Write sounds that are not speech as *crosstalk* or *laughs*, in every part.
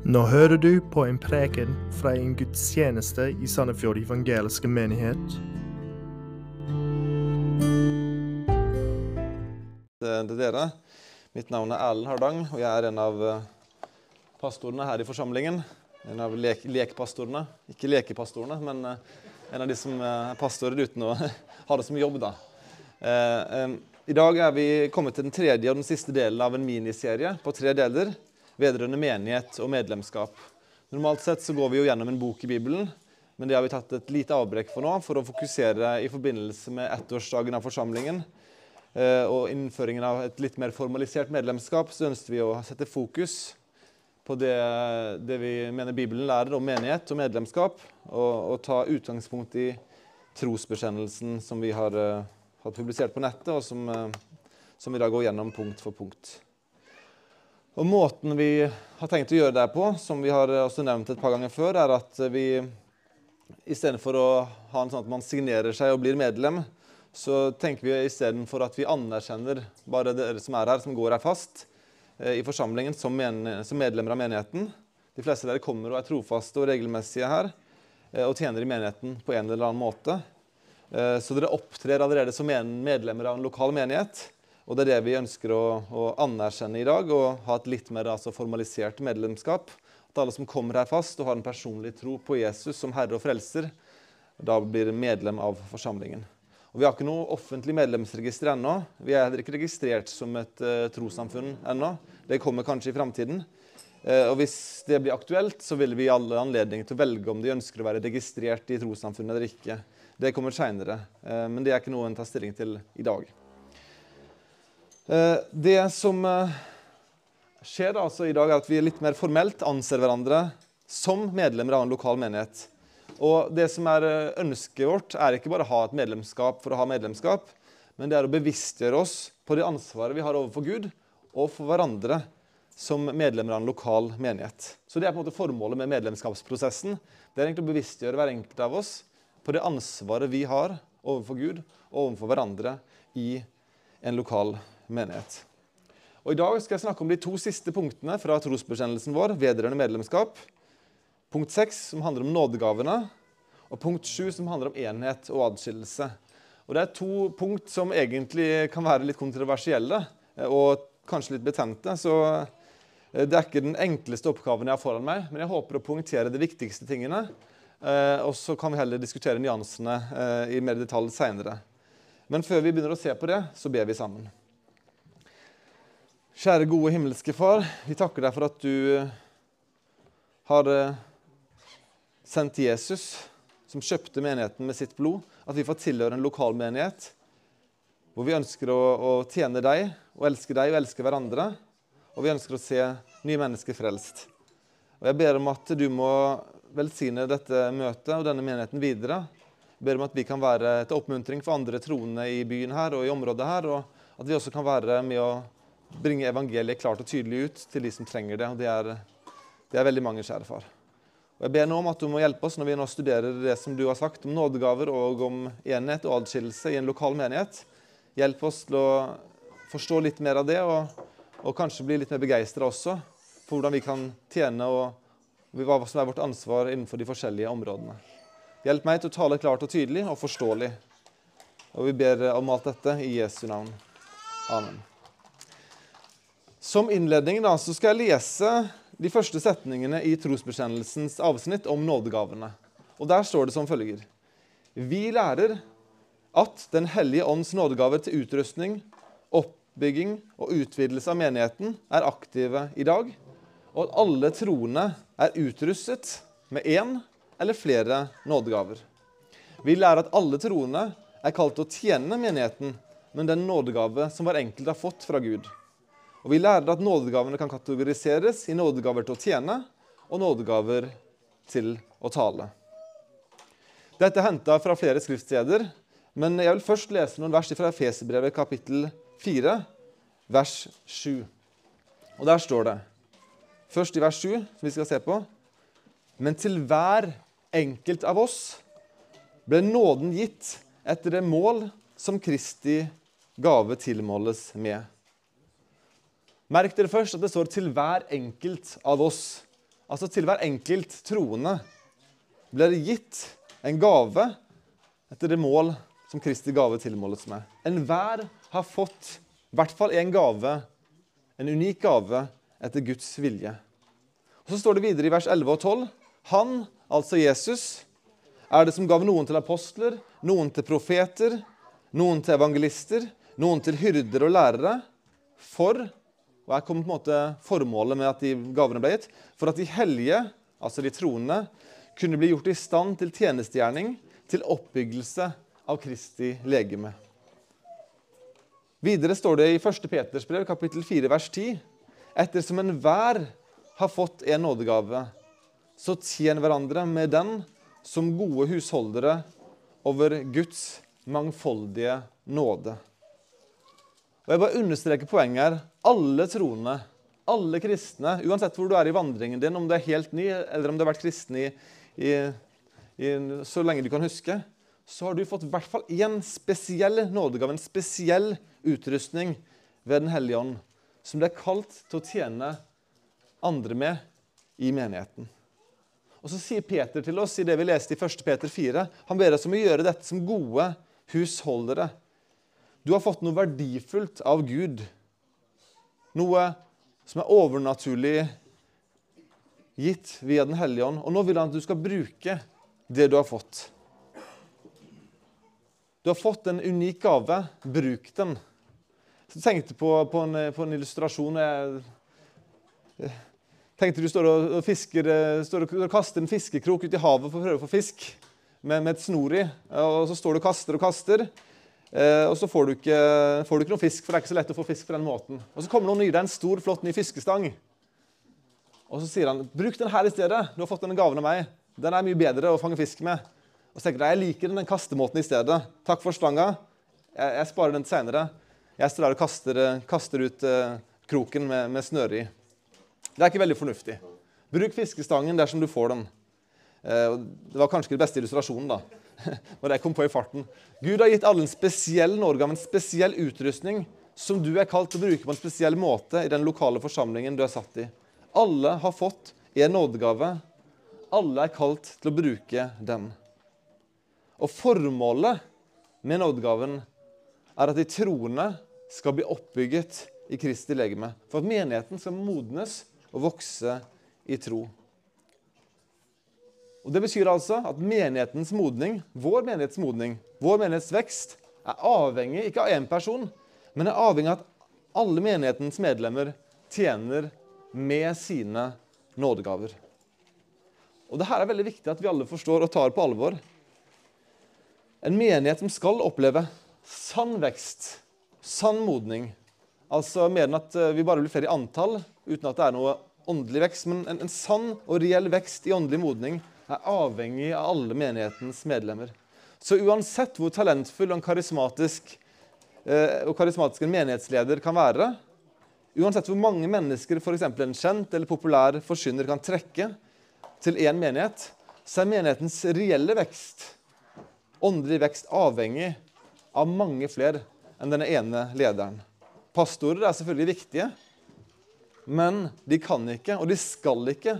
Nå hører du på en preken fra en gudstjeneste i Sandefjord evangeliske menighet. til dere. Mitt navn er Erlend Hardang, og jeg er en av eh, pastorene her i forsamlingen. En av lek lekpastorene. Ikke lekepastorene, men eh, en av de som eh, er pastorer uten å *laughs* ha det som jobb. da. I dag er vi kommet til den tredje og den siste delen av en miniserie på tre deler vedrørende menighet og medlemskap. Normalt sett så går vi jo gjennom en bok i Bibelen, men det har vi tatt et lite avbrekk for nå for å fokusere i forbindelse med ettårsdagen av forsamlingen Eh, og innføringen av et litt mer formalisert medlemskap, så ønsket vi å sette fokus på det, det vi mener Bibelen lærer om menighet og medlemskap, og, og ta utgangspunkt i trosbekjennelsen som vi har, uh, har publisert på nettet, og som, uh, som, vi da går gjennom punkt for punkt. Og Måten vi har tenkt å gjøre det på, som vi har også nevnt et par ganger før, er at vi istedenfor å ha en sånn at man signerer seg og blir medlem, så tenker vi istedenfor at vi anerkjenner bare dere som er her, som går her fast eh, i forsamlingen som, medlemmer av menigheten. De fleste av dere kommer og er trofaste og regelmessige her eh, og tjener i menigheten på en eller annen måte. Eh, så dere opptrer allerede som medlemmer av en lokal menighet. Og det er det vi ønsker å, å anerkjenne i dag, og ha et litt mer altså, formalisert medlemskap. At alle som kommer her fast og har en personlig tro på Jesus som Herre og Frelser, da blir medlem av forsamlingen. Og Vi har ikke noe offentlig medlemsregister ennå. Vi er ikke registrert som et uh, trossamfunn ennå. Det kommer kanskje i framtiden. Uh, og hvis det blir aktuelt, så vil vi alle anledning til å velge om de ønsker å være registrert i trossamfunnet eller ikke. Det kommer seinere, uh, men det er ikke noe en tar stilling til i dag. Uh, det som skjer da, altså, i dag, er at vi litt mer formelt anser hverandre som medlemmer av en lokal menighet. Og det som er eh, ønsket vårt, er ikke bare å ha et medlemskap for å ha medlemskap, men det er å bevisstgjøre oss på det ansvaret vi har overfor Gud og for hverandre som medlemmer av en lokal menighet. Så det er på en måte formålet med medlemskapsprosessen. Det er egentlig å bevisstgjøre hver enkelt av oss på det ansvaret vi har overfor Gud og overfor hverandre i en lokal menighet. Og I dag skal jeg snakke om de to siste punktene fra trosbekjennelsen vår vedrørende medlemskap. Punkt 6, som handler om nådegavene, og punkt 7, som handler om enhet og adskillelse. Og Det er to punkt som egentlig kan være litt kontroversielle eh, og kanskje litt betente. Så eh, det er ikke den enkleste oppgaven jeg har foran meg, men jeg håper å poengtere de viktigste tingene. Eh, og så kan vi heller diskutere nyansene i mer detalj seinere. Men før vi begynner å se på det, så ber vi sammen. Kjære gode himmelske Far, vi takker deg for at du har sendt Jesus, som kjøpte menigheten med sitt blod, at vi får tilhøre en lokal menighet hvor vi ønsker å, å, tjene deg og elske deg og elske hverandre. Og vi ønsker å se nye mennesker frelst. Og Jeg ber om at du må velsigne dette møtet og denne menigheten videre. Jeg ber om at vi kan være til oppmuntring for andre troende i byen her og i området her. Og at vi også kan være med å bringe evangeliet klart og tydelig ut til de som trenger det. Og det er, det er veldig mange, kjære far. Og Jeg ber nå om at du må hjelpe oss når vi nå studerer det som du har sagt om nådegaver og om enhet og adskillelse i en lokal menighet. Hjelp oss til å forstå litt mer av det, og, og kanskje bli litt mer begeistra også for hvordan vi kan tjene og hva som er vårt ansvar innenfor de forskjellige områdene. Hjelp meg til å tale klart og tydelig og forståelig. Og vi ber om alt dette i Jesu navn. Amen. Som innledning da, så skal jeg lese de første setningene i trosbekjennelsens avsnitt om nådegavene. Og Der står det som følger Vi lærer at Den hellige ånds nådegave til utrustning, oppbygging og utvidelse av menigheten er aktive i dag, og at alle troende er utrustet med én eller flere nådegaver. Vi lærer at alle troende er kalt til å tjene menigheten, men den nådegave som hver enkelt har fått fra Gud. Og Vi lærer at nådegavene kan kategoriseres i nådegaver til å tjene og nådegaver til å tale. Dette er henta fra flere skriftsteder, men jeg vil først lese noen vers fra Efeserbrevet kapittel 4, vers 7. Og Der står det, først i vers 7, som vi skal se på Men til hver enkelt av oss ble nåden gitt etter det mål som Kristi gave tilmåles med. Merk dere først at det står 'til hver enkelt av oss'. Altså til hver enkelt troende blir det gitt en gave etter det mål som Kristi gave tilmåles med. Enhver har fått i hvert fall én gave, en unik gave, etter Guds vilje. Og Så står det videre i vers 11 og 12.: Han, altså Jesus, er det som gav noen til apostler, noen til profeter, noen til evangelister, noen til hyrder og lærere, for og her kommer på en måte formålet med at de gavene ble gitt. For at de hellige, altså de troende, kunne bli gjort i stand til tjenestegjerning, til oppbyggelse av Kristi legeme. Videre står det i 1. Peters brev, kapittel 4, vers 10.: Ettersom enhver har fått en nådegave, så tjen hverandre med den som gode husholdere over Guds mangfoldige nåde. Og jeg bare understreker poenget her. Alle troende, alle kristne, uansett hvor du er i vandringen din, om du er helt ny, eller om du har vært kristen i, i, i, så lenge du kan huske, så har du fått i hvert fall én spesiell nådegave, en spesiell utrustning ved Den hellige ånd, som det er kalt til å tjene andre med i menigheten. Og Så sier Peter til oss i det vi leste i 1. Peter 4, han ber oss om å gjøre dette som gode husholdere du har fått noe verdifullt av Gud. Noe som er overnaturlig gitt via Den hellige ånd. Og nå vil han at du skal bruke det du har fått. Du har fått en unik gave. Bruk den. Så tenkte på, på, en, på en illustrasjon jeg, jeg tenkte Du står og, fisker, står og kaster en fiskekrok ut i havet for å prøve å få fisk med, med et snor i. Og så står du og kaster og kaster. Eh, og så får du, ikke, får du, ikke, noe fisk, for det er ikke så lett å få fisk på den måten. Og så kommer noen og gir deg en stor, flott ny fiskestang. Og så sier han bruk den her i stedet. Du har fått denne gaven av meg. Den er mye bedre å fange fisk med. Og så tenker du jeg liker den, den kastemåten i stedet. Takk for stanga. Jeg, jeg sparer den til seinere. Jeg står der og kaster, kaster ut uh, kroken med, med snøre i. Det er ikke veldig fornuftig. Bruk fiskestangen dersom du får den. Uh, det var kanskje den beste illustrasjonen, da. *laughs* når jeg kom på i farten. Gud har gitt alle en spesiell nådegave, en spesiell utrustning som du er kalt til å bruke på en spesiell måte i den lokale forsamlingen du er satt i. Alle har fått en nådegave. Alle er kalt til å bruke den. Og formålet med nådegaven er at de troende skal bli oppbygget i Kristi legeme. For at menigheten skal modnes og vokse i tro. Og Det betyr altså at menighetens modning, vår menighets modning, vår menighets vekst, er avhengig ikke av én person, men er avhengig av at alle menighetens medlemmer tjener med sine nådegaver. Og det her er veldig viktig at vi alle forstår og tar på alvor. En menighet som skal oppleve sann vekst, sann modning, altså mer enn at eh, vi bare blir flere i antall uten at det er noe åndelig vekst, men en, en sann og reell vekst i åndelig modning, er avhengig av alle menighetens medlemmer. Så uansett hvor talentfull og karismatisk, eh, og karismatisk en menighetsleder kan være, uansett hvor mange mennesker f.eks. en kjent eller populær forsyner kan trekke til én menighet, så er menighetens reelle vekst, åndelig vekst, avhengig av mange flere enn denne ene lederen. Pastorer er selvfølgelig viktige, men de kan ikke, og de skal ikke,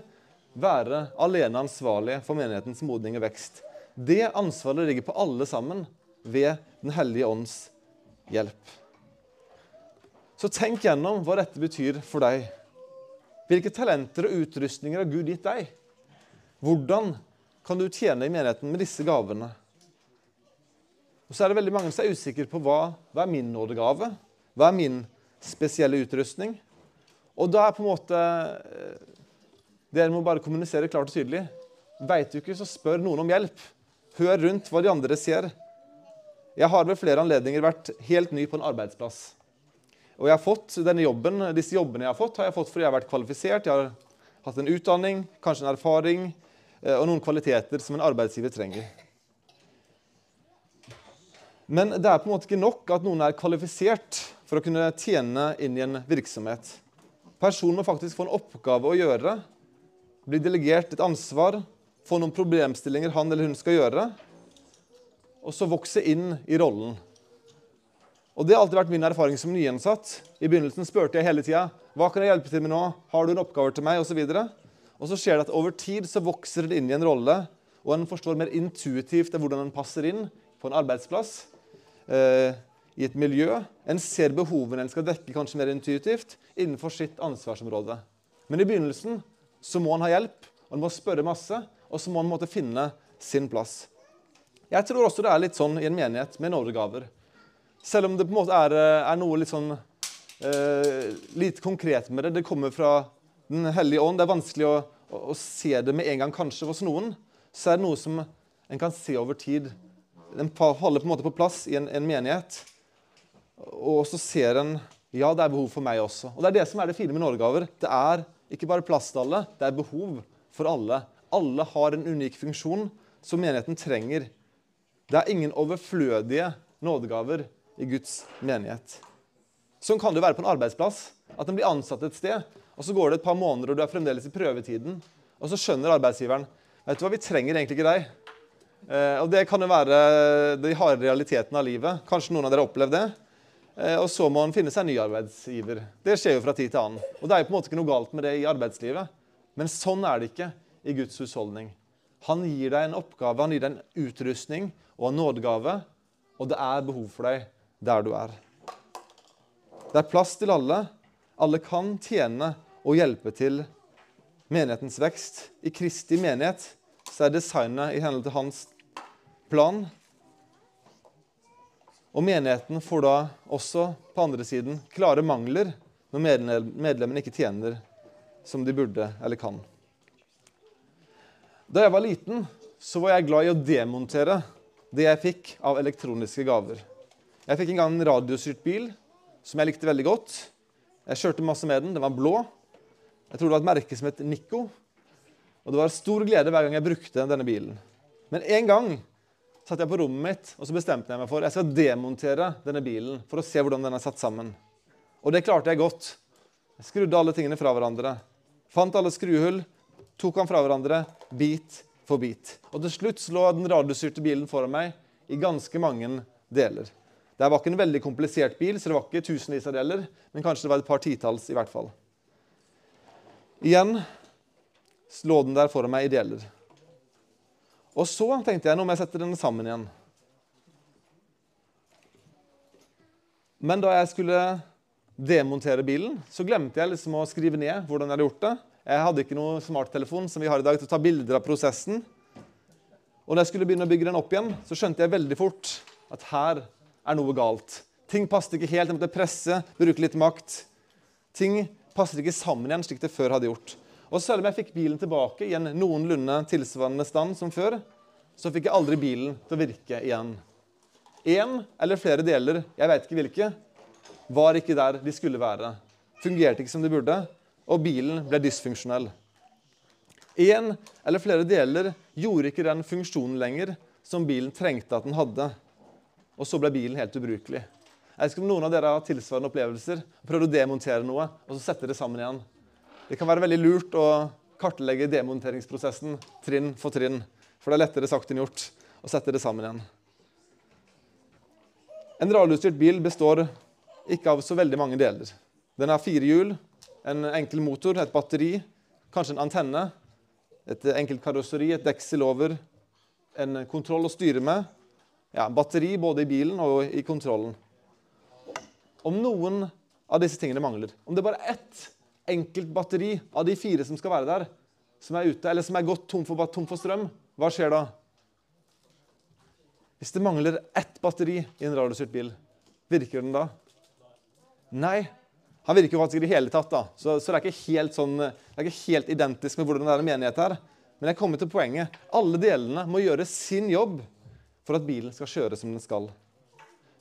være alene ansvarlige for menighetens modning og vekst. Det ansvaret ligger på alle sammen ved Den hellige ånds hjelp. Så tenk gjennom hva dette betyr for deg. Hvilke talenter og utrustninger har Gud gitt deg? Hvordan kan du tjene i menigheten med disse gavene? Og så er det veldig mange som er usikre på hva, hva er min nådegave? Hva er min spesielle utrustning? Og da er på en måte dere må bare kommunisere klart og tydelig. Veit du ikke, så spør noen om hjelp. Hør rundt hva de andre ser. Jeg har ved flere anledninger vært helt ny på en arbeidsplass. Og jeg har fått denne jobben, Disse jobbene jeg har fått, har jeg fått fordi jeg har vært kvalifisert. Jeg har hatt en utdanning, kanskje en erfaring eh, og noen kvaliteter som en arbeidsgiver trenger. Men det er på en måte ikke nok at noen er kvalifisert for å kunne tjene inn i en virksomhet. Personen må faktisk få en oppgave å gjøre blir delegert et ansvar, få noen problemstillinger han eller hun skal gjøre, og så vokse inn i rollen. Og Det har alltid vært min erfaring som nyansatt. I begynnelsen spurte jeg hele tida hva kan jeg hjelpe til med nå, har du en oppgave til meg. Og, Og så skjer det at over tid så vokser det inn i en rolle, og en forstår mer intuitivt hvordan en passer inn på en arbeidsplass, eh, i et miljø. En ser behovene en skal dekke kanskje mer intuitivt innenfor sitt ansvarsområde. Men i begynnelsen så må han ha hjelp, og han må spørre masse, og så må han måtte finne sin plass. Jeg tror også det er litt sånn i en menighet med nådegaver. Selv om det på en måte er, eh, er noe litt sånn eh, litt konkret med det. Det kommer fra Den hellige ånd. Det er vanskelig å, å, å, se det med en gang kanskje hos noen. Så er det noe som en kan se over tid. Den holder på en måte på plass i en, en menighet. Og så ser en ja, det er behov for meg også. Og Det er det som er det fine med nådegaver. Det er ikke bare plass til alle, det er behov for alle. Alle har en unik funksjon som menigheten trenger. Det er ingen overflødige nådegaver i Guds menighet. Sånn kan det være på en arbeidsplass. At en blir ansatt et sted, og så går det et par måneder, og du er fremdeles i prøvetiden. Og så skjønner arbeidsgiveren vet du hva, vi trenger egentlig ikke deg. Eh, og Det kan jo være de harde realitetene av livet. Kanskje noen av dere har opplevd det. Eh, og så må han finne seg en ny arbeidsgiver. Det skjer jo fra tid til annen. Og det er jo på en måte ikke noe galt med det i arbeidslivet. Men sånn er det ikke i Guds husholdning. Han gir deg en oppgave, han gir deg en utrustning og en nådegave, og det er behov for deg der du er. Det er plass til alle. Alle kan tjene og hjelpe til menighetens vekst. I Kristi menighet så er designet i henhold til hans plan. Og menigheten får da også på andre siden klare mangler når medlemmene ikke tjener som de burde eller kan. Da jeg var liten, så var jeg glad i å demontere det jeg fikk av elektroniske gaver. Jeg fikk en gang en radiostyrt bil som jeg likte veldig godt. Jeg kjørte masse med den. Den var blå. Jeg tror det var et merke som het Nico. Og det var stor glede hver gang jeg brukte denne bilen. Men en gang satt jeg på rommet mitt og så bestemte jeg meg for jeg skal demontere denne bilen for å se hvordan den er satt sammen. Og det klarte jeg godt. Jeg skrudde alle tingene fra hverandre. Fant alle skruhull, tok han fra hverandre bit for bit. Og til slutt lå den radiostyrte bilen foran meg i ganske mange deler. Det var ikke en veldig komplisert bil, så det var ikke tusenvis av deler, men kanskje det var et par titalls i hvert fall. Igjen lå den der foran meg i deler. Og så tenkte jeg nå må jeg sette den sammen igjen. Men da jeg skulle demontere bilen, så glemte jeg liksom å skrive ned hvordan jeg hadde gjort det. Jeg hadde ikke noe smarttelefon som vi har i dag til å ta bilder av prosessen. Og når jeg skulle begynne å bygge den opp igjen, så skjønte jeg veldig fort at her er noe galt. Ting passet ikke helt. Jeg måtte presse, bruke litt makt. Ting passet ikke sammen igjen slik det før hadde gjort. Og selv om jeg fikk bilen tilbake i en noenlunde tilsvarende stand som før, så fikk jeg aldri bilen til å virke igjen. Én eller flere deler, jeg vet ikke hvilke, var ikke der de skulle være. Fungerte ikke som de burde, og bilen ble dysfunksjonell. Én eller flere deler gjorde ikke den funksjonen lenger som bilen trengte at den hadde og så ble bilen helt ubrukelig. Jeg vet ikke om noen av dere har tilsvarende opplevelser. Prøvd å demontere noe og så sette det sammen igjen. Det kan være veldig lurt å kartlegge demonteringsprosessen trinn for trinn. For det er lettere sagt enn gjort å sette det sammen igjen. En radiostyrt bil består ikke av så veldig mange deler. Den har fire hjul, en enkel motor, et batteri, kanskje en antenne, et enkelt karosseri, et deksel over, en kontroll å styre med, ja, batteri både i bilen og i kontrollen. Om noen av disse tingene mangler, om det bare er ett enkelt batteri av de fire som skal være der, som er ute, eller som er gått tom for, tom for strøm, hva skjer da? Hvis det mangler ett batteri i en radiostyrt bil, virker den da? Nei. Han virker jo faktisk i det hele tatt, da. Så, så, det, er ikke helt sånn, det er ikke helt identisk med hvordan det er menighet her. Men jeg kommer til poenget. Alle delene må gjøre sin jobb for at bilen skal kjøre som den skal.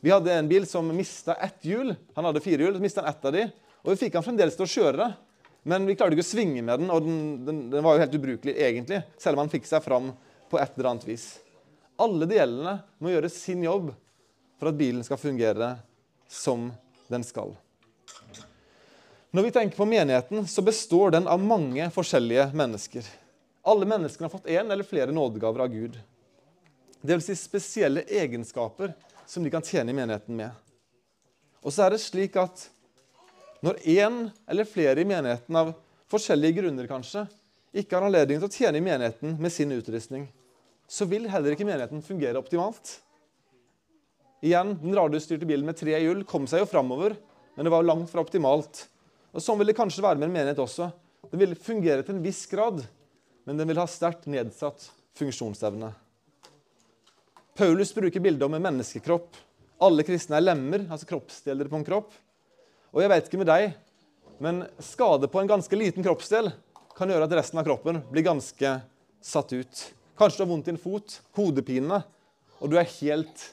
Vi hadde en bil som mista ett hjul. Han hadde fire hjul, så mista han ett av de, og vi fikk han fremdeles til å kjøre. Men vi klarte ikke å svinge med den, og den, den, den var jo helt ubrukelig egentlig, selv om han fikk seg fram på et eller annet vis. Alle delene må gjøre sin jobb for at bilen skal fungere som den skal. Når vi tenker på menigheten, så består den av mange forskjellige mennesker. Alle menneskene har fått én eller flere nådegaver av Gud. Det vil Si spesielle egenskaper som de kan tjene i menigheten med. Og så er det slik at når én eller flere i menigheten av forskjellige grunner kanskje ikke har anledning til å tjene i menigheten med sin utrustning, så vil heller ikke menigheten fungere optimalt. Igjen, Den radiostyrte bilen med tre hjul kom seg jo framover, men det var langt fra optimalt. Og Sånn vil det kanskje være med en menighet også. Den vil fungere til en viss grad, men den vil ha sterkt nedsatt funksjonsevne. Paulus bruker bildet om en menneskekropp. Alle kristne er lemmer, altså kroppsdeler på en kropp. Og jeg vet ikke med deg, men skade på en ganske liten kroppsdel kan gjøre at resten av kroppen blir ganske satt ut. Kanskje du har vondt i en fot, hodepine, og du er helt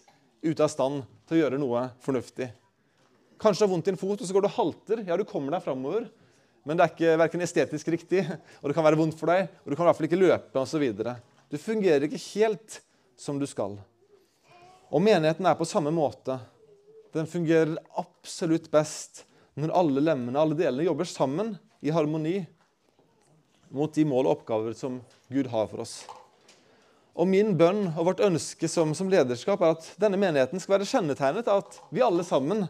ute av stand til å gjøre noe fornuftig. Kanskje du har vondt i en fot, og så går du og halter. Ja, du kommer deg framover, men det er ikke verken estetisk riktig, og det kan være vondt for deg, og du kan i hvert fall ikke løpe osv. Du fungerer ikke helt som du skal. Og menigheten er på samme måte. Den fungerer absolutt best når alle lemmene, alle delene, jobber sammen i harmoni mot de mål og oppgaver som Gud har for oss. Og Min bønn og vårt ønske som, som, lederskap er at denne menigheten skal være kjennetegnet av at vi alle sammen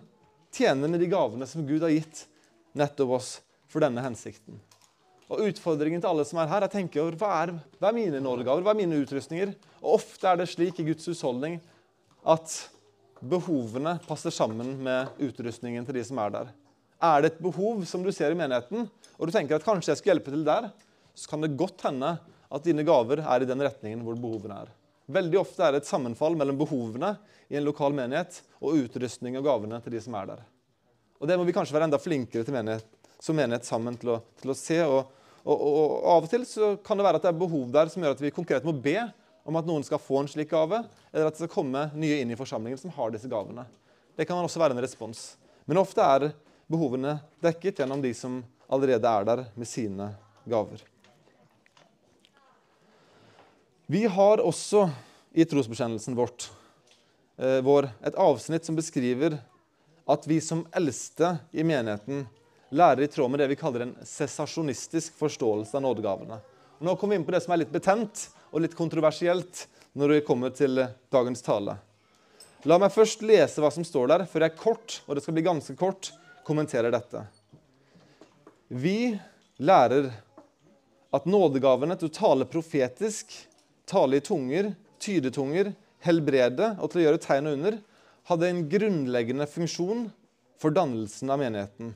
tjener med de gavene som Gud har gitt nettopp oss for denne hensikten. Og Utfordringen til alle som er her, er å tenke over hva er, hva er mine nådegaver, hva er mine utrustninger. Og Ofte er det slik i Guds husholdning at behovene passer sammen med utrustningen til de som er der. Er det et behov som du ser i menigheten, og du tenker at kanskje jeg skal hjelpe til der, så kan det godt hende at dine gaver er i den retningen hvor behovene er. Veldig ofte er det et sammenfall mellom behovene i en lokal menighet og utrustning og gavene til de som er der. Og Det må vi kanskje være enda flinkere til menighet, som menighet sammen til å, til å se. Og, og, og, og, Av og til så kan det være at det er behov der som gjør at vi konkret må be om at noen skal få en slik gave, eller at det skal komme nye inn i forsamlingen som har disse gavene. Det kan også være en respons. Men ofte er behovene dekket gjennom de som allerede er der med sine gaver. Vi har også i trosbekjennelsen vårt, eh, vår et avsnitt som beskriver at vi som eldste i menigheten lærer i tråd med det vi kaller en sesasjonistisk forståelse av nådegavene. Nå kommer vi inn på det som er litt betent og litt kontroversielt når det kommer til dagens tale. La meg først lese hva som står der, før jeg kort, og det skal bli ganske kort, kommenterer dette. Vi lærer at nådegavene til å tale profetisk, tale i tunger, tydetunger, helbrede og til å gjøre tegn under hadde en grunnleggende funksjon for dannelsen av menigheten.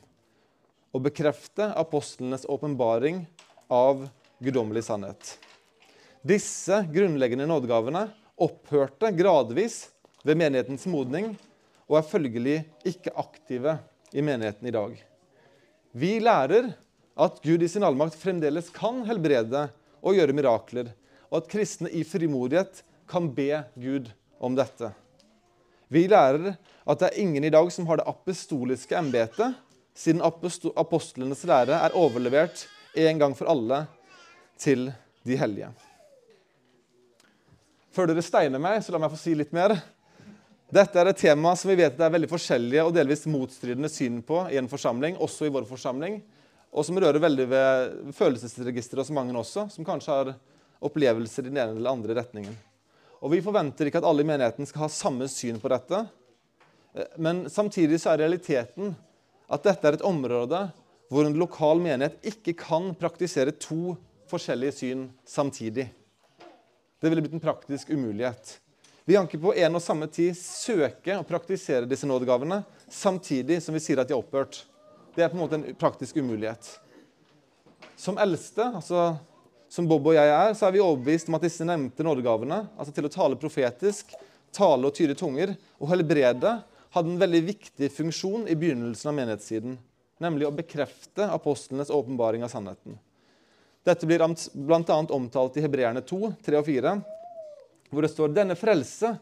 Å bekrefte apostlenes åpenbaring av guddommelig sannhet. Disse grunnleggende nådegavene opphørte gradvis ved menighetens modning og er følgelig ikke aktive i menigheten i dag. Vi lærer at Gud i sin allmakt fremdeles kan helbrede og gjøre mirakler, og at kristne i frimodighet kan be Gud om dette. Vi lærer at det er ingen i dag som har det apostoliske embetet, siden apostlenes lære er overlevert en gang for alle til de hellige. Før dere steiner meg, så la meg få si litt mer. Dette er et tema som vi vet det er veldig forskjellige og delvis motstridende syn på i en forsamling, også i vår forsamling, og som rører veldig ved følelsesregisteret hos mange også, som kanskje har opplevelser i den ene eller andre retningen. Og Vi forventer ikke at alle i menigheten skal ha samme syn på dette, men samtidig så er realiteten at dette er et område hvor en lokal menighet ikke kan praktisere to forskjellige syn samtidig. Det ville blitt en praktisk umulighet. Vi kan ikke på en og samme tid søke og praktisere disse nådegavene samtidig som vi sier at de er opphørt. Det er på en måte en praktisk umulighet. Som eldste, altså som Bob og jeg er, så er vi overbevist om at disse nevnte nådegavene, altså til å tale profetisk, tale og tyde tunger og helbrede, hadde en veldig viktig funksjon i begynnelsen av menighetssiden, nemlig å bekrefte apostlenes åpenbaring av sannheten. Dette blir bl.a. omtalt i Hebreerne 2, 3 og 4, hvor det står denne frelse,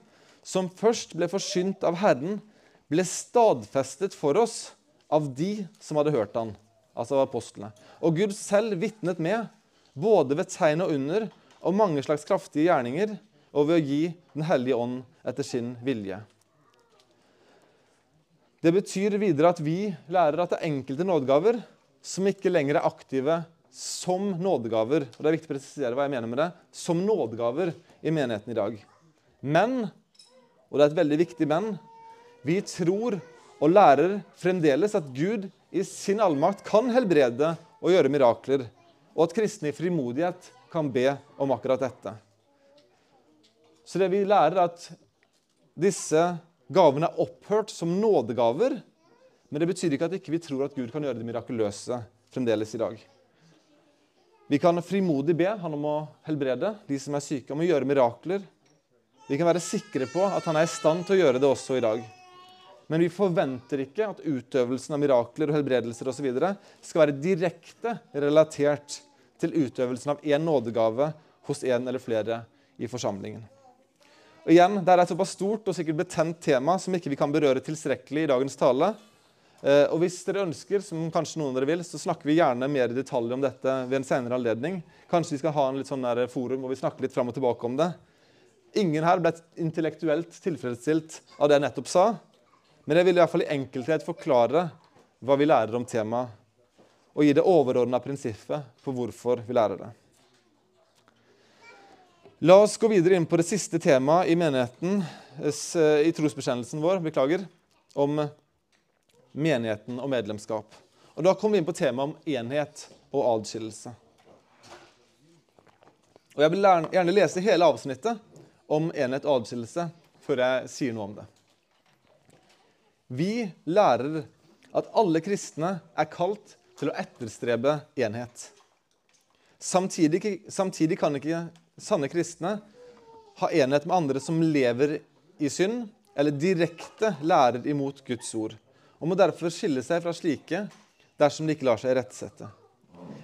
som først ble forsynt av Herren, ble stadfestet for oss av de som hadde hørt han, altså av apostlene. Og Gud selv vitnet med, både ved tegn og under, og mange slags kraftige gjerninger, og ved å gi Den hellige ånd etter sin vilje. Det betyr videre at vi lærer at det er enkelte nådegaver som ikke lenger er aktive som nådegaver. Og det er viktig å presisere hva jeg mener med det. Som nådegaver i menigheten i dag. Men, og det er et veldig viktig men, vi tror og lærer fremdeles at Gud i sin allmakt kan helbrede og gjøre mirakler og at kristne i frimodighet kan be om akkurat dette. Så det vi lærer, er at disse gavene er opphørt som nådegaver, men det betyr ikke at ikke vi ikke tror at Gud kan gjøre det mirakuløse fremdeles i dag. Vi kan frimodig be han om å helbrede de som er syke, om å gjøre mirakler. Vi kan være sikre på at han er i stand til å gjøre det også i dag. Men vi forventer ikke at utøvelsen av mirakler og helbredelser og så videre skal være direkte relatert til utøvelsen av én nådegave hos en eller flere i forsamlingen. Og igjen, Det er et såpass stort og sikkert betent tema som ikke vi kan berøre tilstrekkelig i dagens tale. Eh, og Hvis dere ønsker, som kanskje noen av dere vil, så snakker vi gjerne mer i detalj om dette ved en senere anledning. Kanskje vi skal ha en litt sånn der forum hvor vi snakker litt fram og tilbake om det. Ingen her ble intellektuelt tilfredsstilt av det jeg nettopp sa. Men jeg vil i hvert fall i enkelthet forklare hva vi lærer om temaet, og gi det overordna prinsippet for hvorfor vi lærer det. La oss gå videre inn på det siste temaet i menigheten, eh, i trosbekjennelsen vår, beklager, om menigheten og medlemskap. Og Da kommer vi inn på temaet om enhet og adskillelse. Og Jeg vil gjerne lese hele avsnittet om enhet og adskillelse før jeg sier noe om det. Vi lærer at alle kristne er kalt til å etterstrebe enhet. Samtidig, samtidig kan ikke sanne kristne ha enhet med andre som lever i synd, eller direkte lærer imot Guds ord, og må derfor skille seg fra slike dersom de ikke lar seg rettsette.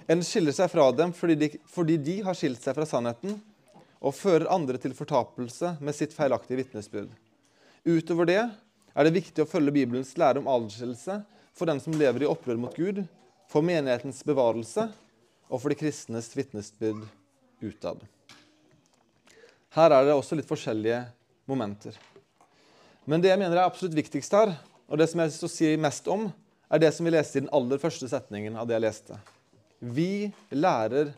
En skiller seg fra dem fordi de, fordi de har skilt seg fra sannheten og fører andre til fortapelse med sitt feilaktige vitnesbyrd. Utover det er det viktig å følge Bibelens lære om adskillelse for den som lever i opprør mot Gud, for menighetens bevarelse og for de kristnes vitnesbyrd utad. Her er det også litt forskjellige momenter. Men det jeg mener er absolutt viktigst her, og det som jeg vil si mest om, er det som vi leste i den aller første setningen av det jeg leste. Vi lærer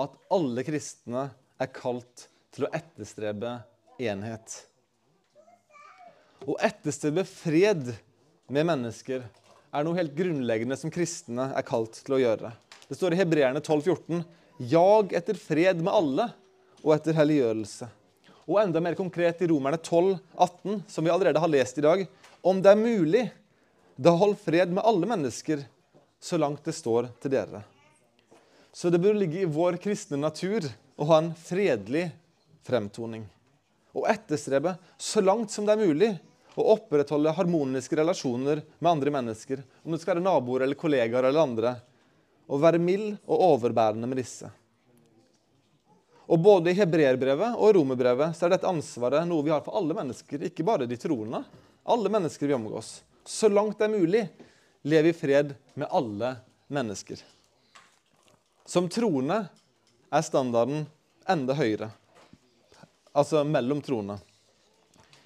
at alle kristne er kalt til å etterstrebe enhet. Å etterstrebe fred med mennesker er noe helt grunnleggende som kristne er kalt til å gjøre. Det står i Hebreerne 12,14.: Jag etter fred med alle og etter helliggjørelse. Og enda mer konkret i Romerne 12, 18, som vi allerede har lest i dag. Om det er mulig, da hold fred med alle mennesker, så langt det står til dere. Så det bør ligge i vår kristne natur å ha en fredelig fremtoning. Og etterstrebe, så langt som det er mulig, å opprettholde harmoniske relasjoner med andre mennesker, om det skal være naboer eller kollegaer eller andre, og være mild og overbærende med disse. Og Både i hebreerbrevet og romerbrevet så er dette ansvaret noe vi har for alle mennesker, ikke bare de troende. Alle mennesker vi omgås. Så langt det er mulig, leve i fred med alle mennesker. Som troende er standarden enda høyere, altså mellom troende.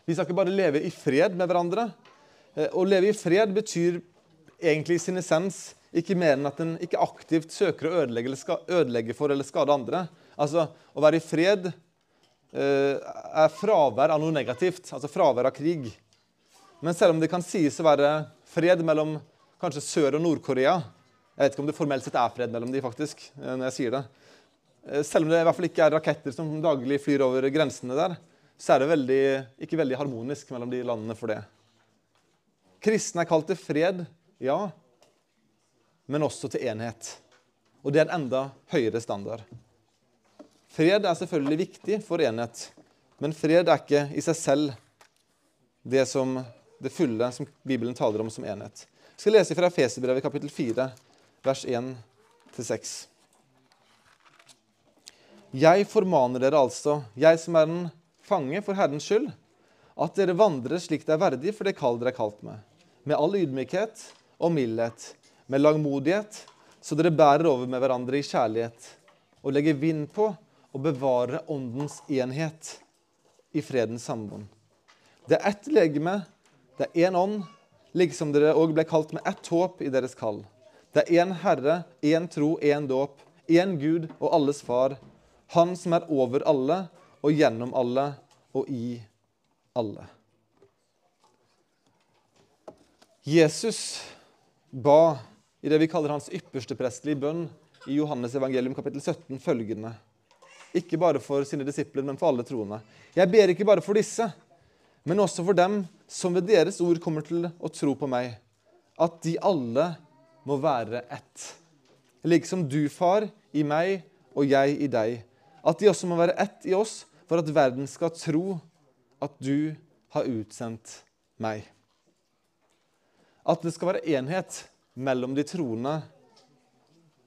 Vi skal ikke bare leve i fred med hverandre. Eh, å leve i fred betyr egentlig i sin essens ikke mer enn at en ikke aktivt søker å ødelegge, ødelegge, for eller skade andre. Altså, Å være i fred eh, er fravær av noe negativt, altså fravær av krig. Men selv om det kan sies å være fred mellom kanskje Sør- og Nord-Korea Jeg vet ikke om det formelt sett er fred mellom de faktisk, eh, når jeg sier det. Selv om det i hvert fall ikke er raketter som daglig flyr over grensene der, så er det veldig, ikke veldig harmonisk mellom de landene for det. Kristne er kalt til fred, ja, men også til enhet. Og det er en enda høyere standard. Fred er selvfølgelig viktig for enhet, men fred er ikke i seg selv det, som, det fulle som Bibelen taler om som enhet. Jeg skal lese fra Efeserbrevet kapittel 4, vers 1-6. Jeg formaner dere altså, jeg som er den fange for Herrens skyld, at dere vandrer slik det er verdig for det kall dere er kalt med, med all ydmykhet og mildhet, med langmodighet, så dere bærer over med hverandre i kjærlighet, og legger vind på å bevare åndens enhet i fredens samboen.» Det er ett legeme, det er én ånd, liksom dere òg ble kalt med ett håp i deres kall. Det er én Herre, én tro, én dåp, én Gud og alles Far, Han som er over alle og gjennom alle og i alle. Jesus ba i det vi kaller hans ypperste prestelige bønn i Johannes evangelium kapittel 17 følgende. Ikke bare for sine disipler, men for alle troende. Jeg ber ikke bare for disse, men også for dem som ved deres ord kommer til å tro på meg, at de alle må være ett. Liksom du, far, i meg og jeg i deg. At de også må være ett i oss, for at verden skal tro at du har utsendt meg. At det skal være enhet mellom de troende,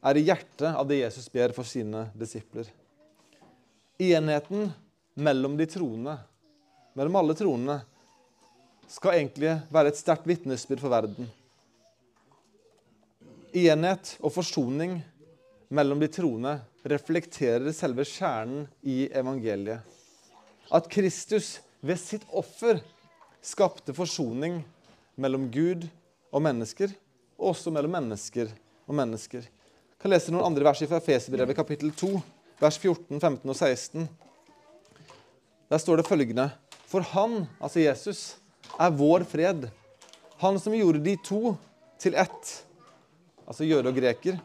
er i hjertet av det Jesus ber for sine disipler. Enheten mellom de troende, mellom alle tronene skal egentlig være et sterkt vitnesbyrd for verden. Enhet og forsoning mellom de troende reflekterer selve kjernen i evangeliet. At Kristus ved sitt offer skapte forsoning mellom Gud og mennesker, og også mellom mennesker og mennesker. Jeg kan lese noen andre vers fra Efeserbrevet kapittel 2, vers 14, 15 og 16. Der står det følgende.: For han, altså Jesus, er vår fred. Han som gjorde de to til ett, altså jøde og greker,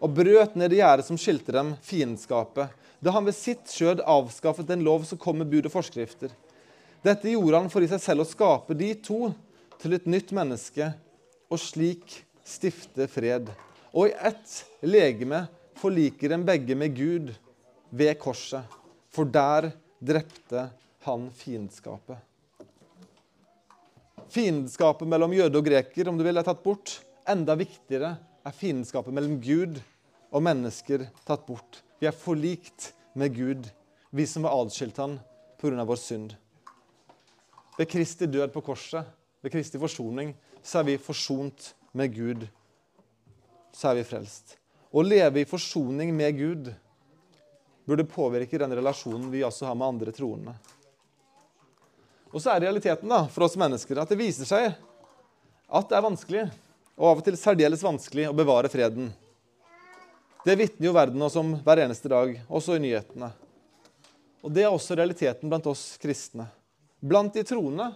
og brøt ned det gjerdet som skilte dem, fiendskapet, da han ved sitt skjød avskaffet den lov som kom med bud og forskrifter. Dette gjorde han for i seg selv å skape de to til et nytt menneske, og slik stifte fred. Og i ett legeme forliker dem begge med Gud ved korset, for der drepte han fiendskapet. Fiendskapet mellom jøde og greker om du vil, er tatt bort. Enda viktigere er fiendskapet mellom Gud og mennesker tatt bort. Vi er forlikt med Gud, vi som var adskilt han pga. vår synd. Ved Kristi død på korset, ved Kristi forsoning, så er vi forsont med Gud. Så er vi frelst. Å leve i forsoning med Gud burde påvirke den relasjonen vi også har med andre troende. Og så er realiteten da, for oss mennesker at det viser seg at det er vanskelig, og av og til særdeles vanskelig, å bevare freden. Det vitner jo verden oss om hver eneste dag, også i nyhetene. Og Det er også realiteten blant oss kristne. Blant de troende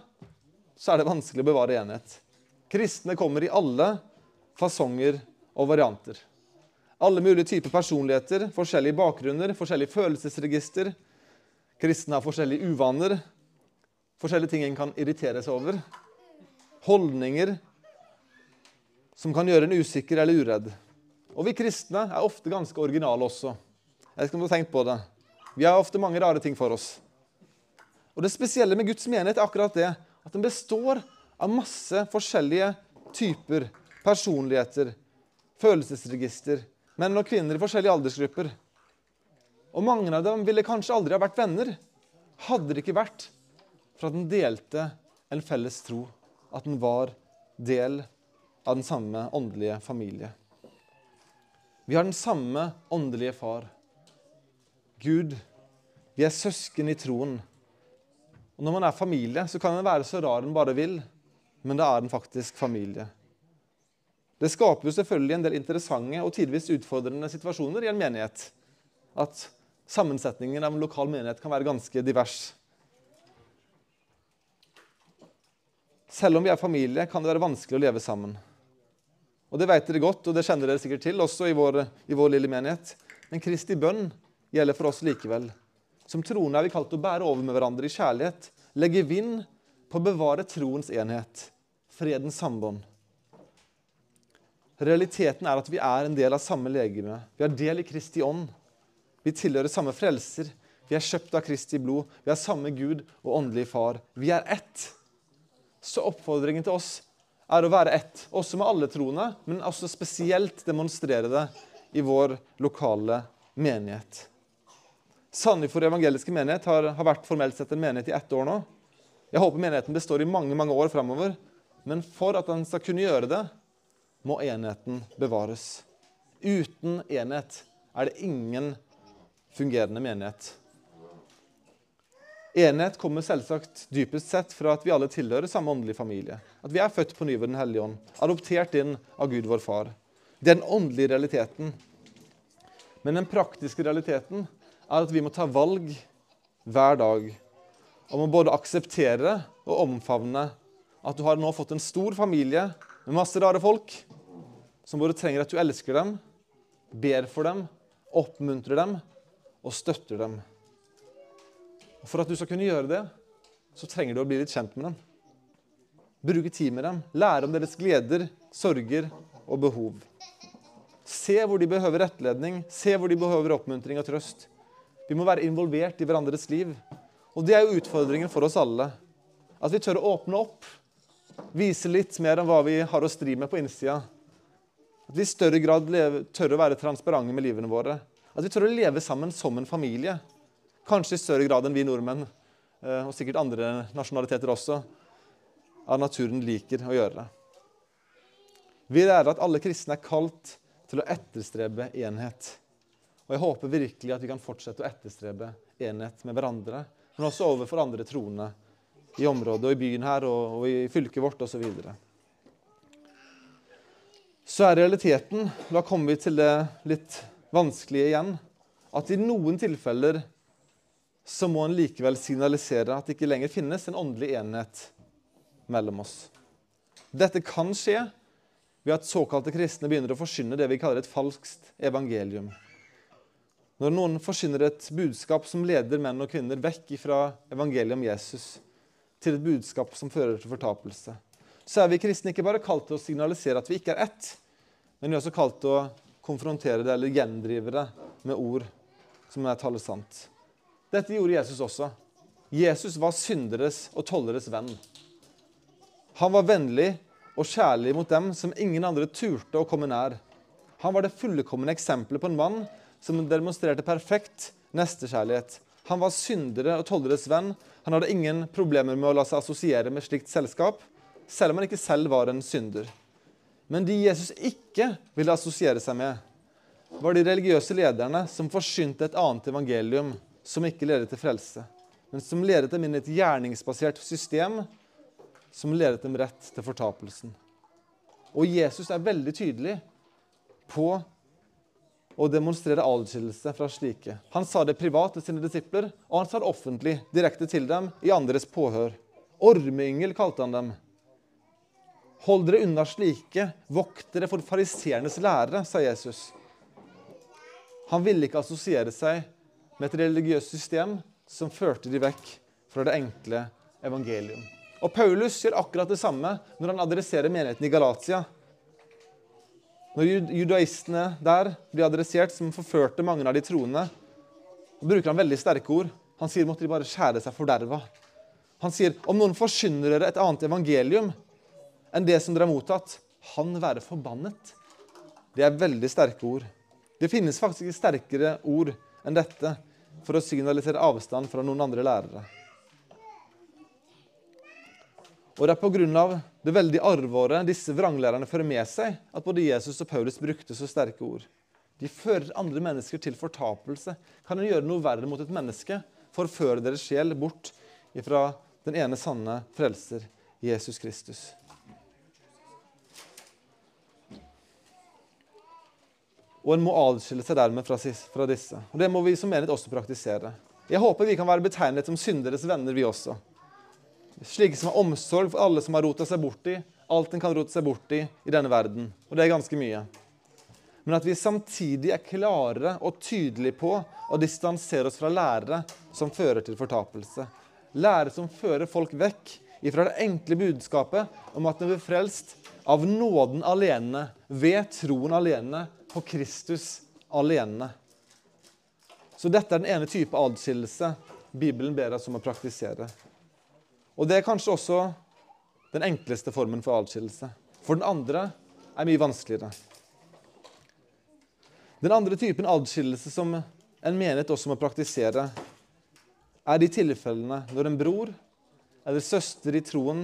så er det vanskelig å bevare enhet. Kristne kommer i alle fasonger og varianter. Alle mulige typer personligheter, forskjellige bakgrunner, forskjellige følelsesregister. Kristne har forskjellige uvaner, forskjellige ting en kan irritere seg over. Holdninger som kan gjøre en usikker eller uredd. Og vi kristne er ofte ganske originale også. Jeg vet ikke om på det. Vi har ofte mange rare ting for oss. Og Det spesielle med Guds menighet er akkurat det at den består av masse forskjellige typer personligheter, følelsesregister, menn og kvinner i forskjellige aldersgrupper. Og mange av dem ville kanskje aldri ha vært venner hadde det ikke vært for at den delte en felles tro, at den var del av den samme åndelige familie. Vi har den samme åndelige far. Gud. Vi er søsken i troen. Og Når man er familie, så kan den være så rar den bare vil, men da er den faktisk familie. Det skaper jo selvfølgelig en del interessante og tidvis utfordrende situasjoner i en menighet. At sammensetningen av en lokal menighet kan være ganske divers. Selv om vi er familie, kan det være vanskelig å leve sammen. Og Det vet dere godt, og det kjenner dere sikkert til, også i vår, i vår lille menighet. Men Kristi bønn gjelder for oss likevel. Som troende er vi kalt å bære over med hverandre i kjærlighet, legge vind på å bevare troens enhet, fredens sambånd. Realiteten er at vi er en del av samme legeme. Vi har del i Kristi ånd. Vi tilhører samme frelser. Vi er kjøpt av Kristi blod. Vi har samme Gud og åndelig far. Vi er ett. Så oppfordringen til oss er å være ett, også med alle troende, men også spesielt demonstrere det i vår lokale menighet. Sandefjord evangeliske menighet har, har, vært formelt sett en menighet i ett år nå. Jeg håper menigheten består i mange mange år framover. Men for at den skal kunne gjøre det, må enheten bevares. Uten enhet er det ingen fungerende menighet. Enhet kommer selvsagt dypest sett fra at vi alle tilhører samme åndelige familie. At vi er født på ny ved Den hellige ånd, adoptert inn av Gud vår far. Det er den åndelige realiteten. Men den praktiske realiteten er at vi må ta valg hver dag om å både akseptere og omfavne at du har nå fått en stor familie med masse rare folk som både trenger at du elsker dem, ber for dem, oppmuntrer dem og støtter dem. Og For at du skal kunne gjøre det, så trenger du å bli litt kjent med dem. Bruke tid med dem, lære om deres gleder, sorger og behov. Se hvor de behøver rettledning, se hvor de behøver oppmuntring og trøst. Vi må være involvert i hverandres liv. Og det er jo utfordringen for oss alle. At vi tør å åpne opp, vise litt mer om hva vi har å stri med på innsida. At vi i større grad tør å være transparente med livene våre. At vi tør å leve sammen som en familie. Kanskje i større grad enn vi nordmenn, eh, og sikkert andre nasjonaliteter også, av naturen liker å gjøre. Vi lærer at alle kristne er kalt til å etterstrebe enhet. Og Jeg håper virkelig at vi kan fortsette å etterstrebe enhet med hverandre, men også overfor andre troende i området og i byen her og, og i fylket vårt osv. Så, videre. så er realiteten, da kommer vi til det litt vanskelige igjen, at i noen tilfeller så må en likevel signalisere at det ikke lenger finnes en åndelig enhet mellom oss. Dette kan skje ved at såkalte kristne begynner å forsyne det vi kaller et falskt evangelium. Når noen forsyner et budskap som leder menn og kvinner vekk fra evangeliet om Jesus, til et budskap som fører til fortapelse, så er vi kristne ikke bare kalt til å signalisere at vi ikke er ett, men vi er også kalt til å konfrontere det eller gjendrive det med ord som er tallet sant. Dette gjorde Jesus også. Jesus var synderes og tolleres venn. Han var vennlig og kjærlig mot dem som ingen andre turte å komme nær. Han var det fullkomne eksempelet på en mann som demonstrerte perfekt nestekjærlighet. Han var syndere og tolleres venn. Han hadde ingen problemer med å la seg assosiere med slikt selskap, selv om han ikke selv var en synder. Men de Jesus ikke ville assosiere seg med, var de religiøse lederne som forsynte et annet evangelium som ikke leder til frelse, men som leder dem inn i et gjerningsbasert system som ledet dem rett til fortapelsen. Og Jesus er veldig tydelig på å demonstrere adskillelse fra slike. Han sa det privat til sine disipler, og han sa det offentlig, direkte til dem, i andres påhør. Ormeyngel kalte han dem. Hold dere unna slike, vokt dere for fariseernes lærere, sa Jesus. Han ville ikke assosiere seg med et religiøst system som førte de vekk fra det enkle evangelium. Og Paulus gjør akkurat det samme når han adresserer menigheten i Galatia. Når judaistene der blir adressert som forførte mange av de troende, bruker han veldig sterke ord. Han sier måtte de bare skjære seg forderva. Han sier om noen forsyner dere et annet evangelium enn det som dere har mottatt, han være forbannet. Det er veldig sterke ord. Det finnes faktisk sterkere ord enn dette for å signalisere avstand fra noen andre lærere. Og det er pga. det veldige arvåret disse vranglærerne fører med seg, at både Jesus og Paulus brukte så sterke ord. De fører andre mennesker til fortapelse. Kan en gjøre noe verre mot et menneske? Forføre deres sjel bort ifra den ene sanne frelser, Jesus Kristus. Og en må adskille seg dermed fra, fra disse. Og Det må vi som menighet også praktisere. Jeg håper vi kan være betegnet som synderes venner, vi også. Slike som har omsorg for alle som har rota seg bort i alt en kan rote seg bort i i denne verden. Og det er ganske mye. Men at vi samtidig er klare og tydelige på å distansere oss fra lærere som fører til fortapelse. Lærere som fører folk vekk ifra det enkle budskapet om at en blir frelst av nåden alene, ved troen alene, på Kristus alene. Så dette er den ene type adskillelse Bibelen ber oss om å praktisere. Og det er kanskje også den enkleste formen for adskillelse. For den andre er mye vanskeligere. Den andre typen adskillelse som en menighet også må praktisere, er de tilfellene når en bror eller søster i troen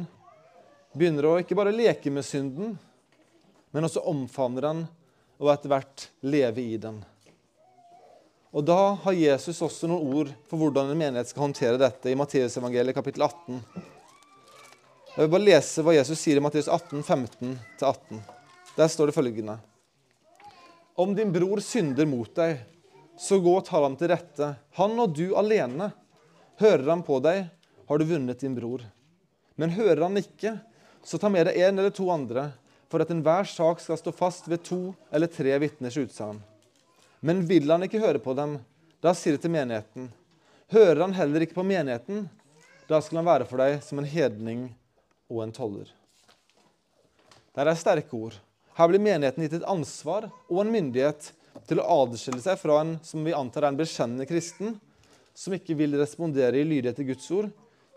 begynner å ikke bare leke med synden, men også omfavner den og etter hvert leve i den. Og Da har Jesus også noen ord for hvordan en menighet skal håndtere dette i Matteusevangeliet kapittel 18. Jeg vil bare lese hva Jesus sier i Matteus 18, 15-18. Der står det følgende.: Om din bror synder mot deg, så gå og ta ham til rette, han og du alene. Hører han på deg, har du vunnet din bror. Men hører han ikke, så ta med deg en eller to andre, for at enhver sak skal stå fast ved to eller tre vitners utsagn. Men vil han ikke høre på dem, da sier det til menigheten. Hører han heller ikke på menigheten, da skal han være for deg som en hedning og en toller. Det er sterke ord. Her blir menigheten gitt et ansvar og en myndighet til å adskille seg fra en som vi antar er en bekjennende kristen, som ikke vil respondere i lydighet til Guds ord,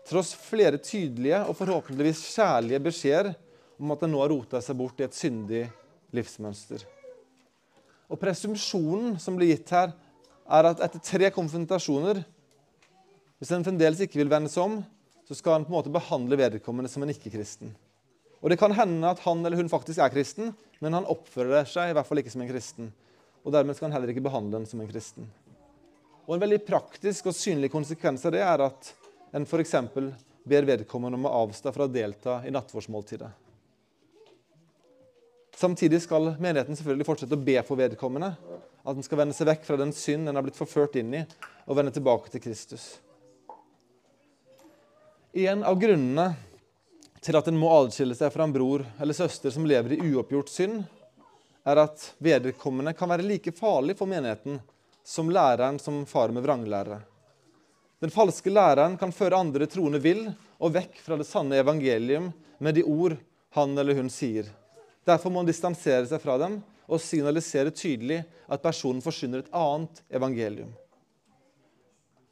tross flere tydelige og forhåpentligvis kjærlige beskjeder om at en nå har rota seg bort i et syndig livsmønster. Og Presumpsjonen som blir gitt her, er at etter tre konfrontasjoner Hvis en fremdeles ikke vil vende seg om, så skal han på en måte behandle vedkommende som en ikke-kristen. Og Det kan hende at han eller hun faktisk er kristen, men han oppfører seg i hvert fall ikke som en kristen. Og Dermed skal han heller ikke behandle den som en kristen. Og En veldig praktisk og synlig konsekvens av det er at en f.eks. ber vedkommende om å avstå fra å delta i nattvordsmåltidet. Samtidig skal menigheten selvfølgelig fortsette å be for vedkommende. At den skal vende seg vekk fra den synd den har blitt forført inn i, og vende tilbake til Kristus. En av grunnene til at en må adskille seg fra en bror eller søster som lever i uoppgjort synd, er at vedkommende kan være like farlig for menigheten som læreren som farer med vranglærere. Den falske læreren kan føre andre troende vill og vekk fra det sanne evangelium med de ord han eller hun sier. Derfor må han distansere seg fra dem og signalisere tydelig at personen forsyner et annet evangelium.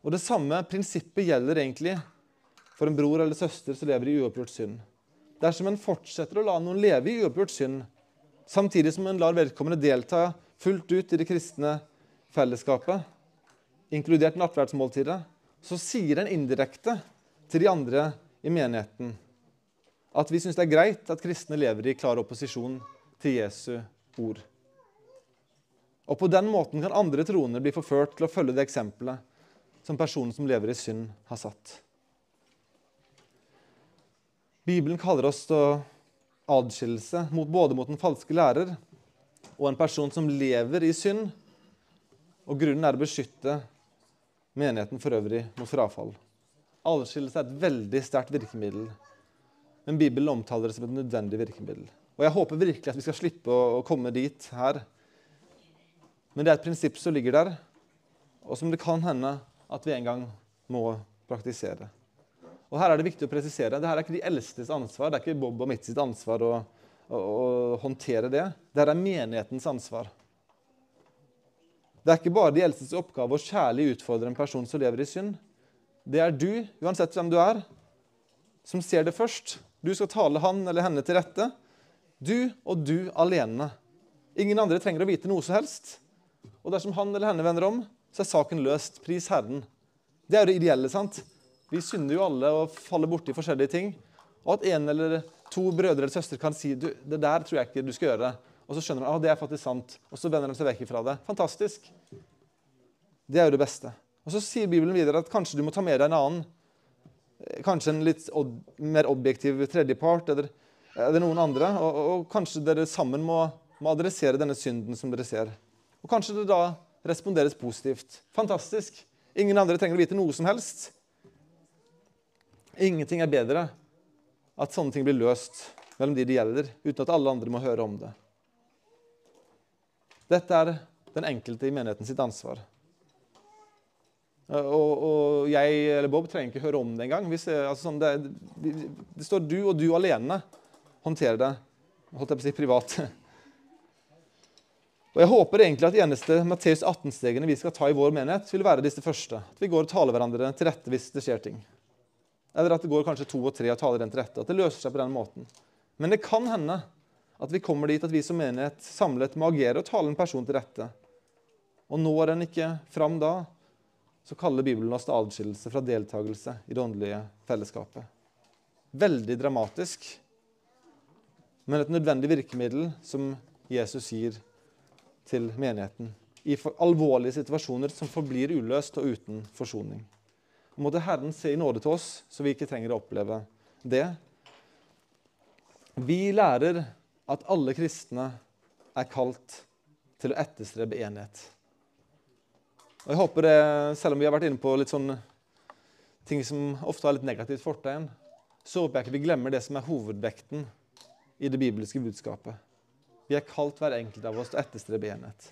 Og Det samme prinsippet gjelder egentlig for en bror eller søster som lever i uoppgjort synd. Dersom en fortsetter å la noen leve i uoppgjort synd, samtidig som en lar vedkommende delta fullt ut i det kristne fellesskapet, inkludert nattverdsmåltidet, så sier en indirekte til de andre i menigheten at vi syns det er greit at kristne lever i klar opposisjon til Jesu ord. Og På den måten kan andre troende bli forført til å følge det eksempelet som personen som lever i synd, har satt. Bibelen kaller oss til adskillelse mot, både mot en falske lærer og en person som lever i synd. Og Grunnen er å beskytte menigheten for øvrig mot frafall. Adskillelse er et veldig sterkt virkemiddel men Bibelen omtaler det som et nødvendig virkemiddel. Og Jeg håper virkelig at vi skal slippe å, komme dit her. Men det er et prinsipp som ligger der, og som det kan hende at vi en gang må praktisere. Og Her er det viktig å presisere det her er ikke de eldstes ansvar. Det er ikke Bob og mitt sitt ansvar å, å, å håndtere det. Det er menighetens ansvar. Det er ikke bare de eldstes oppgave å kjærlig utfordre en person som lever i synd. Det er du, uansett hvem du er, som ser det først. Du skal tale han eller henne til rette. Du og du alene. Ingen andre trenger å vite noe som helst. Og dersom han eller henne vender om, så er saken løst. Pris Herren. Det er jo det ideelle. sant? Vi synder jo alle og faller borti forskjellige ting. Og at en eller to brødre eller søstre kan si du, det der tror jeg ikke du skal gjøre. Og så skjønner de at ah, det er faktisk sant. Og så vender de seg vekk fra det. Fantastisk. Det er jo det beste. Og Så sier Bibelen videre at kanskje du må ta med deg en annen kanskje en litt ob mer objektiv tredjepart eller, eller noen andre. Og, og, kanskje dere sammen må, må, adressere denne synden som dere ser. Og kanskje det da responderes positivt. Fantastisk. Ingen andre trenger å vite noe som helst. Ingenting er bedre at sånne ting blir løst mellom de det gjelder, uten at alle andre må høre om det. Dette er den enkelte i menigheten sitt ansvar. Og, og, jeg eller Bob trenger ikke høre om det engang. Altså sånn, det, det, står du og du alene håndterer det. Holdt jeg på å si privat. Og Jeg håper egentlig at de eneste Matteus 18-stegene vi skal ta i vår menighet, vil være disse første. At vi går og taler hverandre til rette hvis det skjer ting. Eller at det går kanskje to og tre og taler den til rette. At det løser seg på den måten. Men det kan hende at vi kommer dit at vi som menighet samlet må agere og tale en person til rette. Og når en ikke fram da, så kaller Bibelen oss til adskillelse fra deltakelse i det åndelige fellesskapet. Veldig dramatisk, men et nødvendig virkemiddel som Jesus gir til menigheten i alvorlige situasjoner som forblir uløst og uten forsoning. Måtte Herren se i nåde til oss, så vi ikke trenger å oppleve det. Vi lærer at alle kristne er kalt til å etterstrebe enhet. Og jeg håper det, Selv om vi har vært inne på litt sånn ting som ofte har litt negativt fortegn, så håper jeg ikke vi glemmer det som er hovedvekten i det bibelske budskapet. Vi er kalt hver enkelt av oss til å etterstrebe enhet.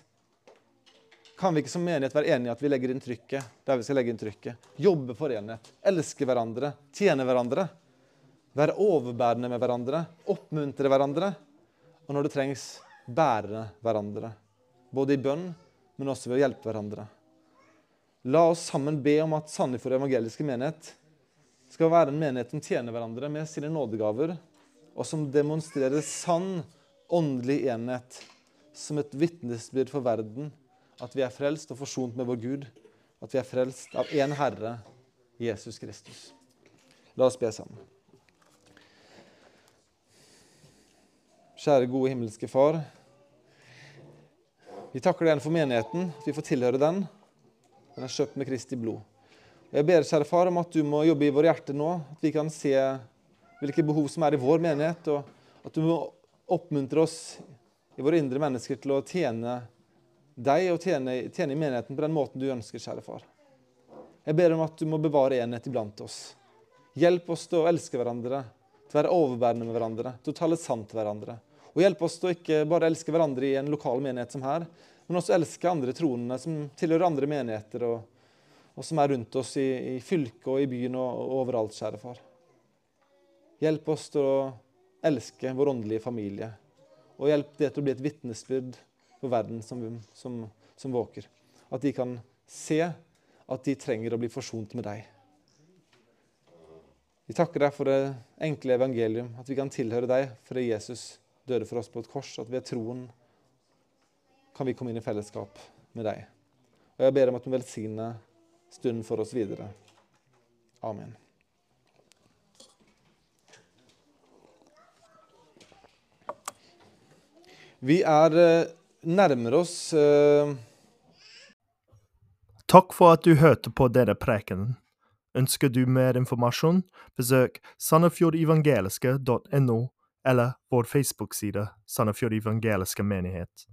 Kan vi ikke som menighet være enige i at vi legger inn trykket der vi skal legge inn trykket? Jobbe for enhet, elske hverandre, tjene hverandre. Være overbærende med hverandre, oppmuntre hverandre. Og når det trengs, bære hverandre. Både i bønn, men også ved å hjelpe hverandre. La oss sammen be om at Sandefjord evangeliske menighet skal være en menighet som tjener hverandre med sine nådegaver, og som demonstrerer sann åndelig enhet som et vitnesbyrd for verden at vi er frelst og forsont med vår Gud, at vi er frelst av én Herre, Jesus Kristus. La oss be sammen. Kjære, gode himmelske Far. Vi takker deg for menigheten, vi får tilhøre den. Den er kjøpt med Kristi blod. Jeg ber, kjære Far, om at du må jobbe i våre hjerter nå, at vi kan se hvilke behov som er i vår menighet, og at du må oppmuntre oss i våre indre mennesker til å tjene deg og tjene, tjene i menigheten på den måten du ønsker, kjære far. Jeg ber om at du må bevare enhet iblant oss. Hjelp oss til å elske hverandre, til å være overbærende med hverandre, til å tale sant til hverandre. Og hjelp oss til å ikke bare elske hverandre i en lokal menighet som her, men også elske andre troende som tilhører andre menigheter, og, og som er rundt oss i, i fylket og i byen og, og overalt, kjære far. Hjelp oss til å elske vår åndelige familie, og hjelp det til å bli et vitnesbyrd for verden som, som, som våker. At de kan se at de trenger å bli forsont med deg. Vi takker deg for det enkle evangelium, at vi kan tilhøre deg fordi Jesus døde for oss på et kors, at ved troen kan vi komme inn i fellesskap med deg. Og Jeg ber om at du velsigner stunden for oss videre. Amen. Vi er eh, nærmer oss uh... Takk for at du hørte på denne prekenen. Ønsker du mer informasjon, besøk sandefjordevangeliske.no eller vår Facebook-side Sandefjord evangeliske menighet.